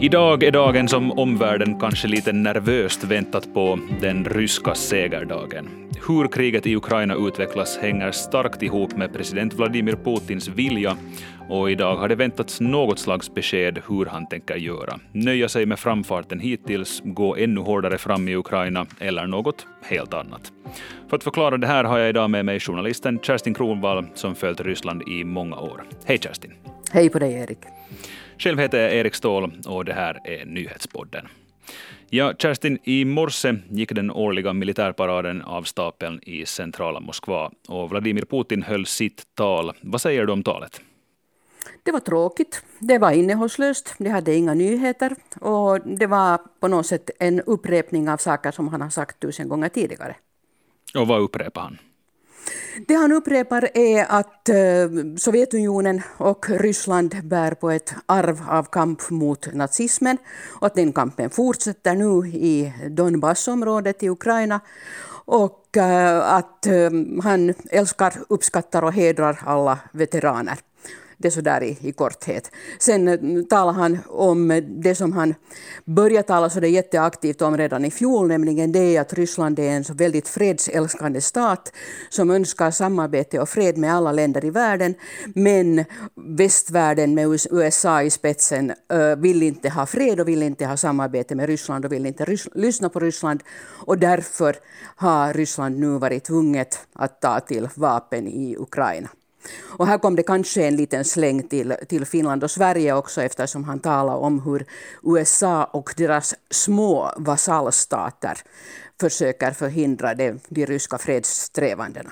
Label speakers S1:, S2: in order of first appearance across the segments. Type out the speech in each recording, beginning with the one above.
S1: Idag är dagen som omvärlden kanske lite nervöst väntat på, den ryska segerdagen. Hur kriget i Ukraina utvecklas hänger starkt ihop med president Vladimir Putins vilja och idag har det väntats något slags besked hur han tänker göra. Nöja sig med framfarten hittills, gå ännu hårdare fram i Ukraina eller något helt annat. För att förklara det här har jag idag med mig journalisten Kerstin Kronvall som följt Ryssland i många år. Hej Kerstin!
S2: Hej på dig Erik!
S1: Själv heter jag Erik Ståhl och det här är Nyhetspodden. Ja, Kerstin, i morse gick den årliga militärparaden av stapeln i centrala Moskva och Vladimir Putin höll sitt tal. Vad säger du om talet?
S2: Det var tråkigt, det var innehållslöst, det hade inga nyheter och det var på något sätt en upprepning av saker som han har sagt tusen gånger tidigare.
S1: Och vad upprepar han?
S2: Det han upprepar är att eh, Sovjetunionen och Ryssland bär på ett arv av kamp mot nazismen och att den kampen fortsätter nu i Donbassområdet i Ukraina och eh, att eh, han älskar, uppskattar och hedrar alla veteraner. Det är så där i, i korthet. Sen eh, talar han om eh, det som han började tala så det jätteaktivt om redan i fjol, nämligen det att Ryssland är en så väldigt fredsälskande stat som önskar samarbete och fred med alla länder i världen. Men västvärlden med USA i spetsen eh, vill inte ha fred och vill inte ha samarbete med Ryssland och vill inte rys lyssna på Ryssland. Och därför har Ryssland nu varit tvunget att ta till vapen i Ukraina. Och här kom det kanske en liten släng till, till Finland och Sverige också eftersom han talade om hur USA och deras små vasallstater försöker förhindra de, de ryska fredssträvandena.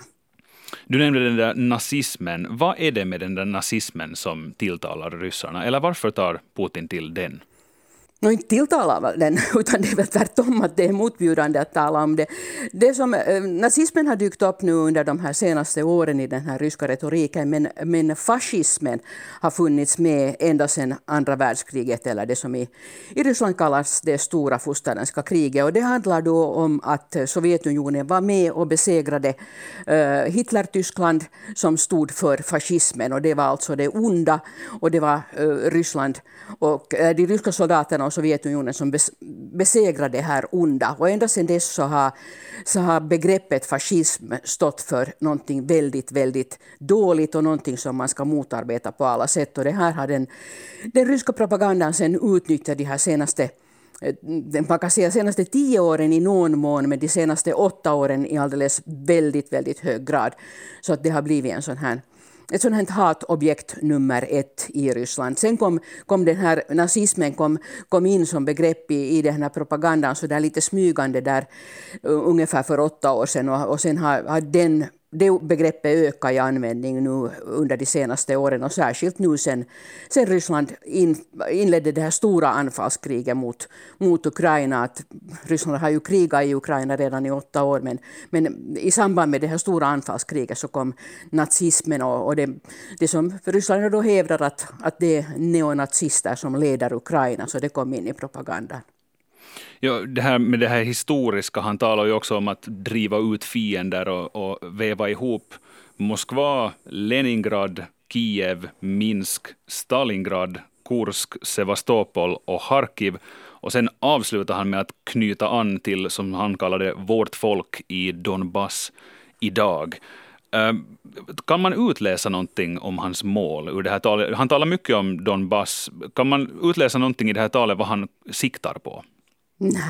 S1: Du nämnde den där nazismen. Vad är det med den där nazismen som tilltalar ryssarna? Eller varför tar Putin till den?
S2: No, inte tilltalar den, utan det är väl tvärtom att det är motbjudande att tala om det. det som, eh, nazismen har dykt upp nu under de här senaste åren i den här ryska retoriken, men, men fascismen har funnits med ända sedan andra världskriget, eller det som i, i Ryssland kallas det stora fosterländska kriget. Och det handlar då om att Sovjetunionen var med och besegrade eh, Hitler-Tyskland som stod för fascismen, och det var alltså det onda, och det var eh, Ryssland och eh, de ryska soldaterna och Sovjetunionen som besegrade det här onda. Och ända sedan dess så har, så har begreppet fascism stått för någonting väldigt, väldigt dåligt och någonting som man ska motarbeta på alla sätt. Och det här har den, den ryska propagandan sen utnyttjat de här senaste eh, man kan säga senaste tio åren i någon mån, men de senaste åtta åren i alldeles väldigt, väldigt hög grad. Så att det har blivit en sån här ett sådant här hatobjekt nummer ett i Ryssland. Sen kom, kom den här nazismen kom, kom in som begrepp i, i den här propagandan så där lite smygande där uh, ungefär för åtta år sedan och, och sen har, har den det begreppet ökar i användning nu under de senaste åren och särskilt nu sen, sen Ryssland in, inledde det här stora anfallskriget mot, mot Ukraina. Att Ryssland har ju krigat i Ukraina redan i åtta år men, men i samband med det här stora anfallskriget så kom nazismen och, och det, det som Ryssland då hävdar att, att det är neonazister som leder Ukraina så det kom in i propagandan.
S1: Ja, det här med det här historiska, han talar ju också om att driva ut fiender och, och väva ihop Moskva, Leningrad, Kiev, Minsk, Stalingrad, Kursk, Sevastopol och Harkiv. Och sen avslutar han med att knyta an till, som han kallade det, vårt folk i Donbass idag. Ehm, kan man utläsa någonting om hans mål ur det här talet? Han talar mycket om Donbass. Kan man utläsa någonting i det här talet vad han siktar på?
S2: Nej,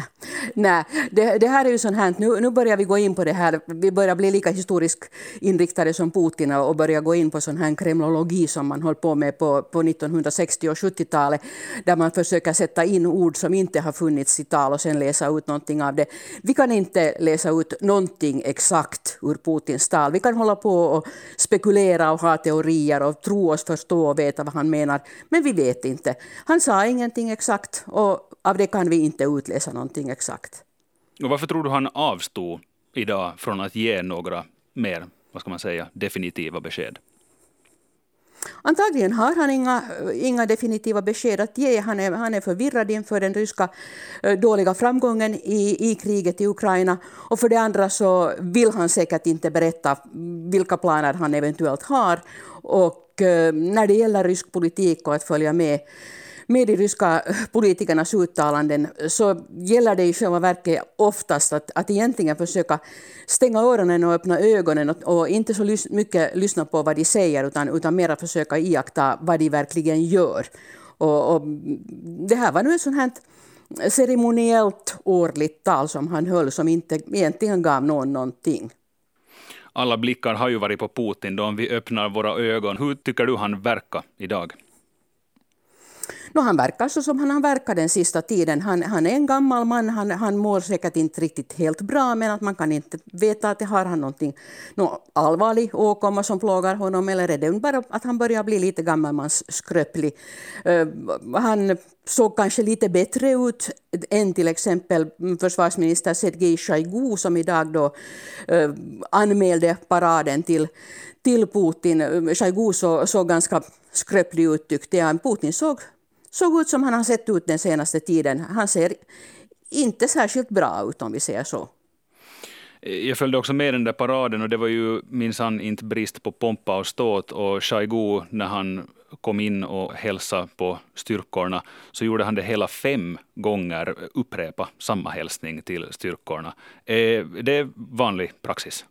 S2: nej. Det, det, här är ju sånt här, nu, nu börjar vi gå in på det här, vi börjar bli lika historiskt inriktade som Putin och börjar gå in på sån här kremlologi som man höll på med på, på 1960 och 70-talet, där man försöker sätta in ord som inte har funnits i tal och sen läsa ut någonting av det. Vi kan inte läsa ut någonting exakt ur Putins tal. Vi kan hålla på och spekulera och ha teorier och tro oss förstå och veta vad han menar, men vi vet inte. Han sa ingenting exakt och av det kan vi inte utläsa någonting exakt.
S1: Och varför tror du han avstod idag från att ge några mer, vad ska man säga, definitiva besked?
S2: Antagligen har han inga, inga definitiva besked att ge. Han är, han är förvirrad inför den ryska eh, dåliga framgången i, i kriget i Ukraina. Och för det andra så vill han säkert inte berätta vilka planer han eventuellt har. Och eh, när det gäller rysk politik och att följa med med de ryska eh, politikernas uttalanden så gäller det i själva verket oftast att, att egentligen försöka stänga öronen och öppna ögonen och, och inte så lys mycket lyssna på vad de säger utan, utan mer försöka iaktta vad de verkligen gör. Och, och det här var nu ett sånt här ceremoniellt årligt tal som han höll som inte egentligen gav någon någonting.
S1: Alla blickar har ju varit på Putin då om vi öppnar våra ögon. Hur tycker du han verkar idag?
S2: No, han verkar så som han har verkat den sista tiden. Han, han är en gammal man, han, han mår säkert inte riktigt helt bra men att man kan inte veta att det har han någonting no, allvarlig åkomma som plågar honom eller är det bara att han börjar bli lite gammalmansskröplig? Uh, han såg kanske lite bättre ut än till exempel försvarsminister Sergej Sjojgu som idag då uh, anmälde paraden till, till Putin. Sjojgu så, såg ganska skröplig ut tyckte jag. Putin såg såg ut som han har sett ut den senaste tiden. Han ser inte särskilt bra ut om vi säger så.
S1: Jag följde också med den där paraden och det var ju minsann inte brist på pompa och ståt. Och Shaigu, när han kom in och hälsade på styrkorna, så gjorde han det hela fem gånger, upprepa samma hälsning till styrkorna. Eh, det är vanlig praxis.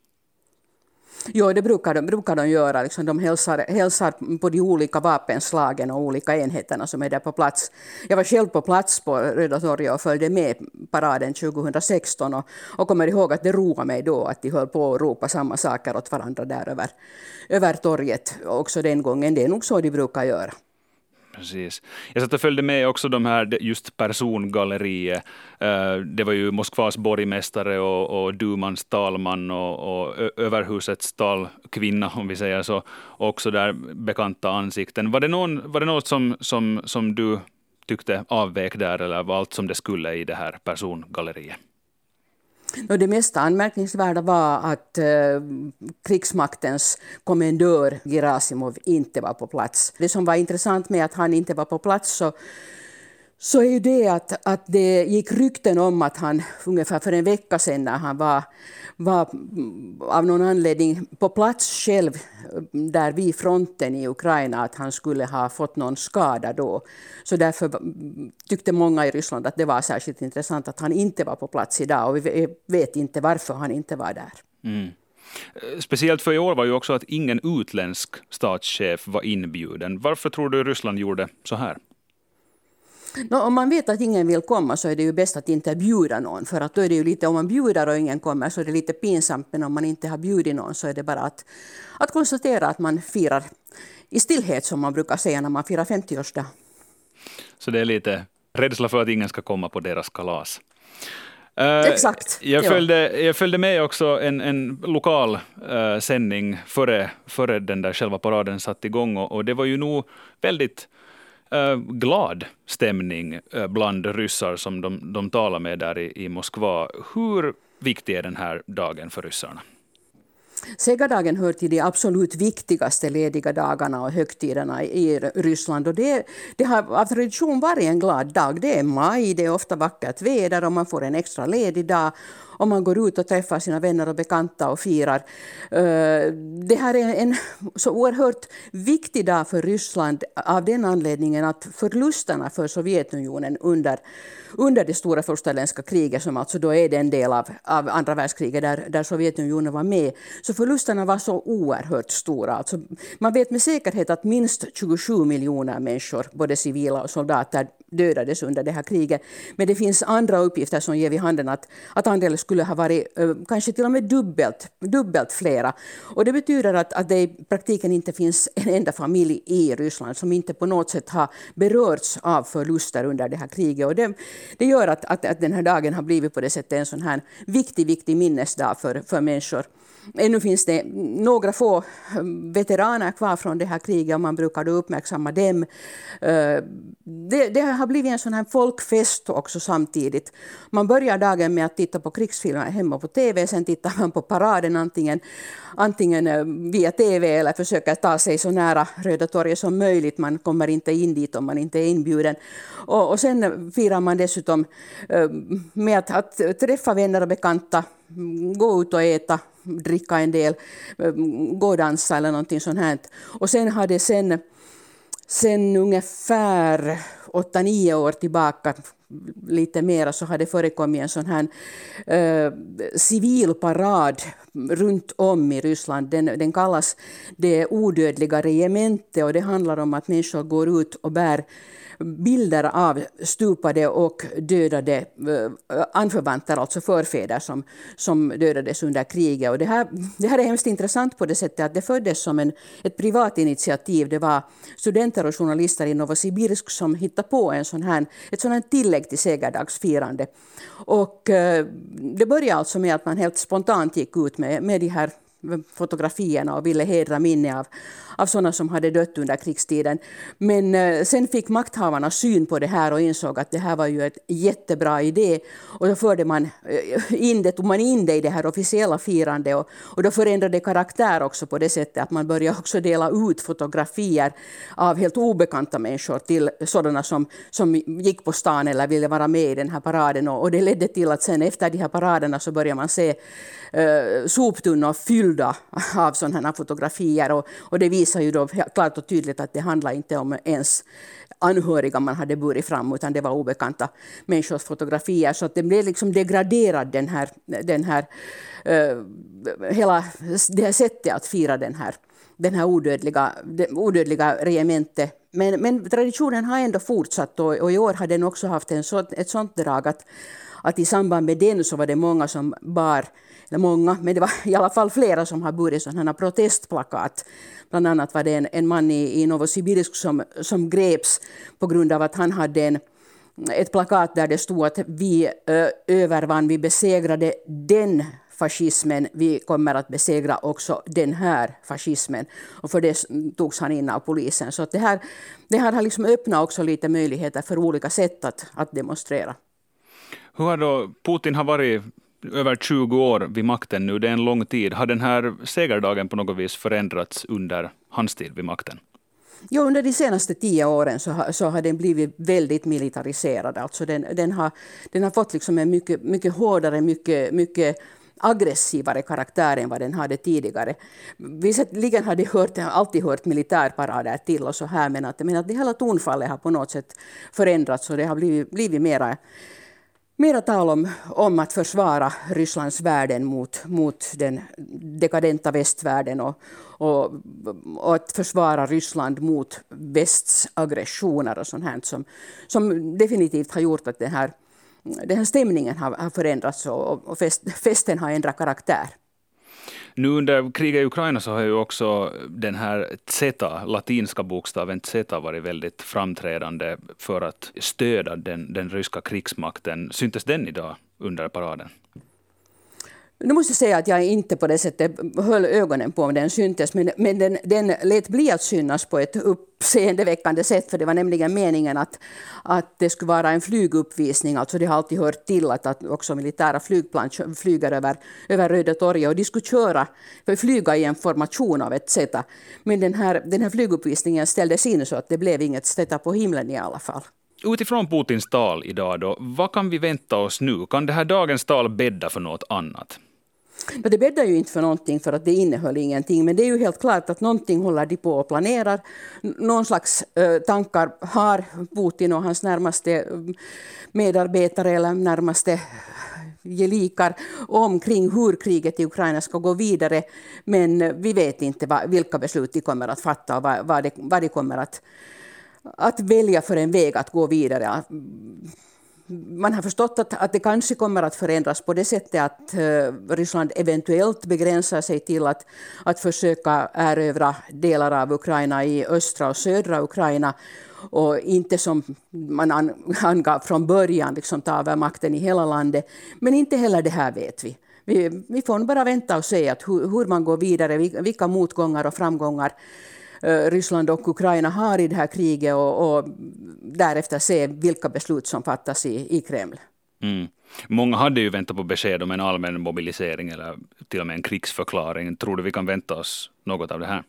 S2: Jo, det brukar de, brukar de göra. Liksom de hälsar, hälsar på de olika vapenslagen och olika enheterna som är där på plats. Jag var själv på plats på Röda torget och följde med paraden 2016 och, och kommer ihåg att det roade mig då att de höll på att ropa samma saker åt varandra där över, över torget också den gången. Det är nog så de brukar göra.
S1: Precis. Jag satt och följde med också de här just persongalleriet. Eh, det var ju Moskvas borgmästare och, och Dumans talman och, och överhusets talkvinna, om vi säger så. Och också där bekanta ansikten. Var det, någon, var det något som, som, som du tyckte avvek där eller var allt som det skulle i det här persongalleriet?
S2: Och det mest anmärkningsvärda var att eh, krigsmaktens kommendör Gerasimov inte var på plats. Det som var intressant med att han inte var på plats så så är ju det att, att det gick rykten om att han ungefär för en vecka sedan när han var, var av någon anledning på plats själv eh, där vid fronten i Ukraina att han skulle ha fått någon skada då. Så därför tyckte många i Ryssland att det var särskilt intressant att han inte var på plats idag och vi vet inte varför han inte var där. Mm.
S1: Eh, speciellt för i år var ju också att ingen utländsk statschef var inbjuden. Varför tror du Ryssland gjorde så här?
S2: No, om man vet att ingen vill komma så är det ju bäst att inte bjuda någon. För att då är det ju lite, om man bjuder och ingen kommer så är det lite pinsamt. Men om man inte har bjudit någon så är det bara att, att konstatera att man firar i stillhet som man brukar säga när man firar 50-årsdag.
S1: Så det är lite rädsla för att ingen ska komma på deras kalas.
S2: Uh, Exakt.
S1: Jag följde, jag följde med också en, en lokal uh, sändning före, före den där själva paraden satte igång och, och det var ju nog väldigt Eh, glad stämning eh, bland ryssar som de, de talar med där i, i Moskva. Hur viktig är den här dagen för ryssarna?
S2: Segerdagen hör till de absolut viktigaste lediga dagarna och högtiderna i Ryssland. Och det, det har av tradition varit en glad dag. Det är maj, det är ofta vackert väder och man får en extra ledig dag om man går ut och träffar sina vänner och bekanta och firar. Eh, det här är en så oerhört viktig dag för Ryssland av den anledningen att förlusterna för Sovjetunionen under, under det stora förstaländska kriget, som alltså då är den del av, av andra världskriget där, där Sovjetunionen var med, så förlusterna var så oerhört stora. Alltså, man vet med säkerhet att minst 27 miljoner människor, både civila och soldater, dödades under det här kriget. Men det finns andra uppgifter som ger vid handen att, att andelen skulle ha varit eh, kanske till och med dubbelt, dubbelt flera. Och det betyder att, att det i praktiken inte finns en enda familj i Ryssland som inte på något sätt har berörts av förluster under det här kriget. Och det, det gör att, att, att den här dagen har blivit på det sättet en sån här viktig, viktig minnesdag för, för människor. Ännu finns det några få eh, veteraner kvar från det här kriget och man brukar då uppmärksamma dem. Eh, det, det har blivit en sån här folkfest också samtidigt. Man börjar dagen med att titta på krigsfilmer hemma på TV, sen tittar man på paraden antingen, antingen eh, via TV eller försöker ta sig så nära Röda torget som möjligt. Man kommer inte in dit om man inte är inbjuden. Och, och sen firar man dessutom eh, med att, att träffa vänner och bekanta, mm, gå ut och äta, dricka en del, eh, mm, gå och dansa eller någonting sånt här. Och sen har det sen sen ungefär 8-9 år tillbaka, lite mera, så har det förekommit en sån här eh, civil parad runt om i Ryssland. Den, den kallas det odödliga regemente och det handlar om att människor går ut och bär bilder av stupade och dödade eh, anförvanter, alltså förfäder som, som dödades under kriget. Och det, här, det här är hemskt intressant på det sättet att det föddes som en, ett privat initiativ. Det var studenter och journalister i Novosibirsk som hittade på en sån här, ett sånt här tillägg till segerdagsfirande. Och, eh, det började alltså med att man helt spontant gick ut med, med de här fotografierna och ville hedra minne av, av sådana som hade dött under krigstiden. Men eh, sen fick makthavarna syn på det här och insåg att det här var ju ett jättebra idé. Och då förde man eh, in det, tog man in det i det här officiella firandet och, och då förändrade det karaktär också på det sättet att man började också dela ut fotografier av helt obekanta människor till sådana som, som gick på stan eller ville vara med i den här paraden. Och, och det ledde till att sen efter de här paraderna så började man se eh, soptunnor fyllda av sådana här fotografier. Och, och det visar ju då klart och tydligt att det handlar inte om ens anhöriga man hade burit fram, utan det var obekanta människors fotografier. Så att det blev liksom degraderad, den här, den här, uh, hela det här sättet att fira den här, den här odödliga, det odödliga regementet. Men, men traditionen har ändå fortsatt och, och i år har den också haft en så, ett sånt drag att, att i samband med den så var det många som bar eller många, men det var i alla fall flera som har burit sådana protestplakat. Bland annat var det en, en man i, i Novosibirsk som, som greps på grund av att han hade en, ett plakat där det stod att vi ö, övervann, vi besegrade den fascismen, vi kommer att besegra också den här fascismen. Och för det togs han in av polisen. Så det här, det här har liksom öppnat också lite möjligheter för olika sätt att, att demonstrera.
S1: Hur har då Putin har varit över 20 år vid makten nu, det är en lång tid. Har den här segerdagen på något vis förändrats under hans tid vid makten?
S2: Jo, under de senaste tio åren så har, så har den blivit väldigt militariserad. Alltså den, den, har, den har fått liksom en mycket, mycket hårdare, mycket, mycket aggressivare karaktär än vad den hade tidigare. Visserligen har de hört, alltid hört militärparader till och så här, men att, men att det hela tonfallet har på något sätt förändrats och det har blivit, blivit mera Mera tal om, om att försvara Rysslands värden mot, mot den dekadenta västvärlden och, och, och, att försvara Ryssland mot västs aggressioner och sånt här som, som definitivt har gjort att den här, den här stämningen har, har förändrats och, och fest, festen har ändrat karaktär.
S1: Nu under kriget i Ukraina så har ju också den här zeta, latinska bokstaven zeta varit väldigt framträdande för att stödja den, den ryska krigsmakten. Syntes den idag under paraden?
S2: Nu måste jag säga att jag inte på det sättet höll ögonen på om den syntes, men, men den, den lät bli att synas på ett uppseendeväckande sätt, för det var nämligen meningen att, att det skulle vara en flyguppvisning. Alltså det har alltid hört till att, att också militära flygplan flyger över, över Röda torget och de skulle köra, för flyga i en formation av ett sätt. Men den här, den här flyguppvisningen ställdes in så att det blev inget zeta på himlen i alla fall.
S1: Utifrån Putins tal idag då, vad kan vi vänta oss nu? Kan det här dagens tal bädda för något annat?
S2: Det bäddar ju inte för någonting för att det innehöll ingenting, men det är ju helt klart att någonting håller de på och planerar. Någon slags eh, tankar har Putin och hans närmaste mm, medarbetare eller närmaste eh, gelikar omkring hur kriget i Ukraina ska gå vidare. Men eh, vi vet inte vad, vilka beslut de kommer att fatta och vad, vad, de, vad de kommer att, att välja för en väg att gå vidare man har förstått att, att det kanske kommer att förändras på det sättet att uh, Ryssland eventuellt begränsar sig till att, att försöka erövra delar av Ukraina i östra och södra Ukraina och inte som man angav från början, liksom ta över makten i hela landet. Men inte heller det här vet vi. Vi, vi får bara vänta och se att hur, hur man går vidare, vilka motgångar och framgångar Eh, Ryssland och Ukraina har i det här kriget och, och därefter se vilka beslut som fattas i, i Kreml.
S1: Mm. Många hade ju väntat på besked om en allmän mobilisering eller till och med en krigsförklaring. Tror du vi kan vänta oss något av det här?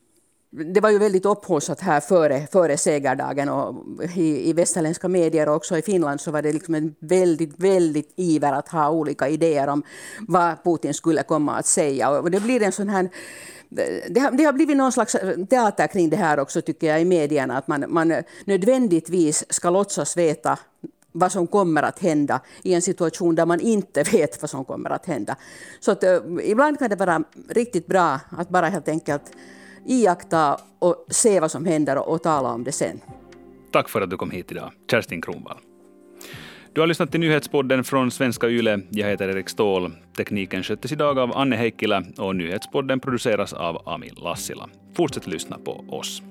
S2: Det var ju väldigt upphaussat här före, före segerdagen och i, i västerländska medier och också i Finland så var det liksom en väldigt, väldigt iver att ha olika idéer om vad Putin skulle komma att säga. Och det blir en sån här det har, det har blivit någon slags teater kring det här också tycker jag i medierna, att man, man nödvändigtvis ska låtsas veta vad som kommer att hända i en situation där man inte vet vad som kommer att hända. Så att, uh, ibland kan det vara riktigt bra att bara helt enkelt iaktta och se vad som händer och, och tala om det sen.
S1: Tack för att du kom hit idag, Kerstin Kronvall. Du har lyssnat till nyhetspodden från Svenska Yle. Jag heter Erik Ståhl. Tekniken sköttes idag av Anne Heikkilä och nyhetspodden produceras av Ami Lassila. Fortsätt lyssna på oss.